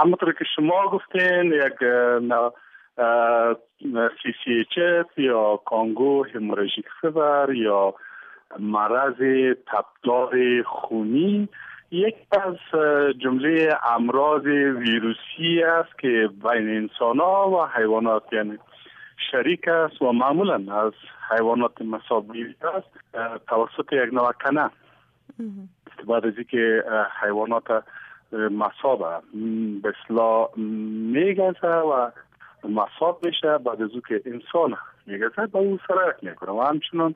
همونطور که شما گفتین یک سی سی اچ یا کانگو هموراژیک فیبر یا مرض تبدار خونی یک از جمله امراض ویروسی است که بین انسان ها و حیوانات یعنی شریک است و معمولا از حیوانات مسابقی است توسط یک نوع کنه بعد از اینکه حیوانات مصاب به اصلاح و مصاب میشه بعد از که انسان میگذه با او سرایت می‌کنه. و همچنان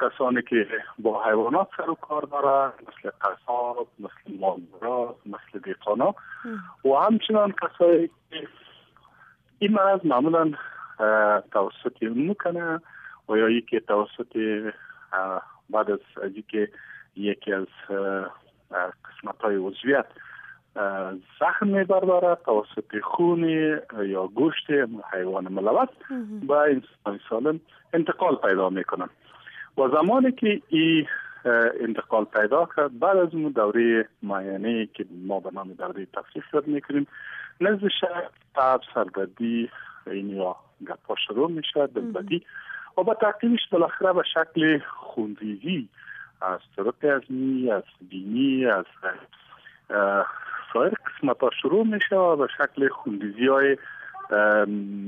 کسانی که با حیوانات سر و کار دارن مثل قصاب مثل مالورات مثل دیقانا و همچنان کسایی که این مرض معمولا توسط می‌کنه و یا یکی توسط بعد از که یکی از قسمت های عضویت زخم میبرداره توسط خون یا گوشت حیوان ملوث به انسان سالم انتقال پیدا می‌کنن و زمانی که این انتقال پیدا کرد بعد از اون دوره معینه که ما به نام دوره تفریح یاد می‌کنیم نزد شهر تب سرگردی این یا گپا شروع میشه دلبدی. و با تعقیبش بالاخره به شکل خوندیزی از طرق ازمی از بینی از سایر قسمت ها شروع میشه و به شکل خوندیزی های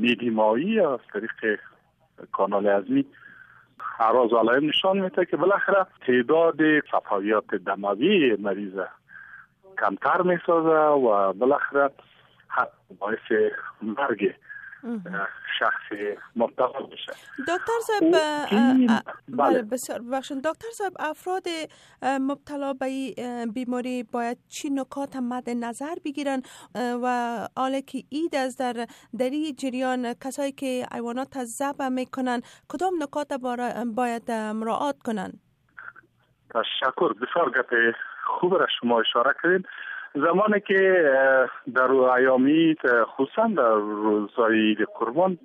میدیمایی از طریق کانال ازمی اعراض علائم نشان میده که بالاخره تعداد صفحیات دموی مریض کمتر می‌سازه و بالاخره باعث مرگ شخص مبتلا بشه. دکتر صاحب بله. بله بسیار ببخشید. دکتر صاحب افراد مبتلا به بیماری باید چی نکات مد نظر بگیرن؟ و حالا که اید از در دری جریان کسایی که حیوانات ذبح می‌کنن کدام نکات باید مراعات کنن؟ تشکر. بسیار گپ خوب را شما اشاره کردین. زمانی که در ایامی خصوصا در روزهای عید قربان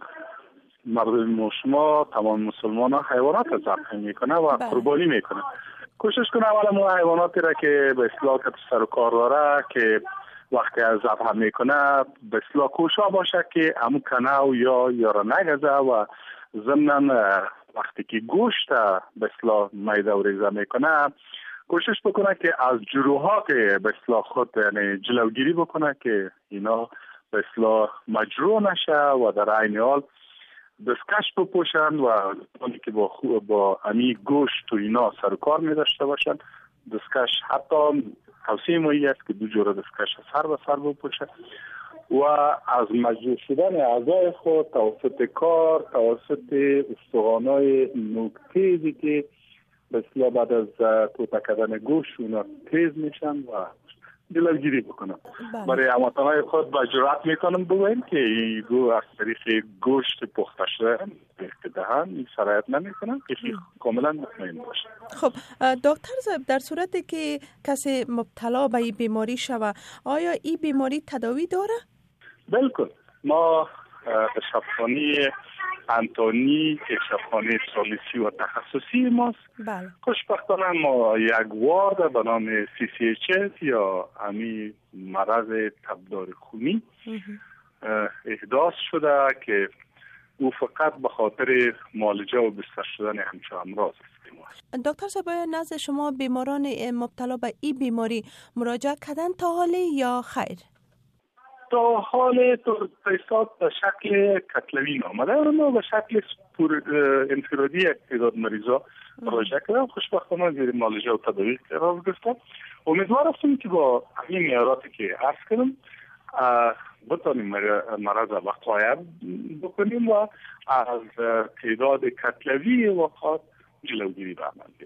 مردم شما تمام مسلمان ها حیوانات ذبح می‌کنه و بله. قربانی می‌کنه کوشش کنه اولا مو حیواناتی را که به اصلاح سر و کار داره که وقتی از ذبح می‌کنه به اصلاح کوشا باشه که همون کنه و یا یا را نگزه و ضمن وقتی که گوشت به اصلاح میده و ریزه می‌کنه کوشش بکنه که از جروها به اصلاح خود یعنی جلوگیری بکنه که اینا به اصلاح مجروح نشه و در عین حال دستکش بپوشن و که با با امی گوشت و اینا سر کار می داشته باشن دستکش حتی توصیه مایی است که دو جور دستکش سر به سر بپوشه و از مجروح شدن اعضای خود توسط کار توسط استخوانای نوک که بسیار بعد از توتا کردن گوش اونا تیز میشن و دلگیری بکنن بله. برای هموطنهای خود با جرات می‌کنم بگویم که این دو از طریق گوشت پخته شده دهن این سرایت نمی‌کنن که کاملا مطمئن باشه خب دکتر در صورتی که کسی مبتلا به این بیماری شوه آیا این بیماری تداوی داره؟ بلکل ما شفانی انتونی که سالیسی و تخصصی ماست بله. خوشبختانه ما یک وارد به نام سی سی اچ یا امی مرض تبدار خونی احداث شده که او فقط به خاطر معالجه و بستر شدن همچه امراض است دکتر صاحب نزد شما بیماران مبتلا به این بیماری مراجعه کردن تا حالی یا خیر؟ تا حال حساب به شکل کتلوی آمده اما به شکل انفرادی یک تعداد مریضا مراجعه کردن خوشبختانه زیر مالجه و تداوی قرار گرفتن. امیدوار هستیم که با این میاراتی که عرض کردم بتانیم مرض وقایع بکنیم و از تعداد کتلوی وقات جلوگیری به عمل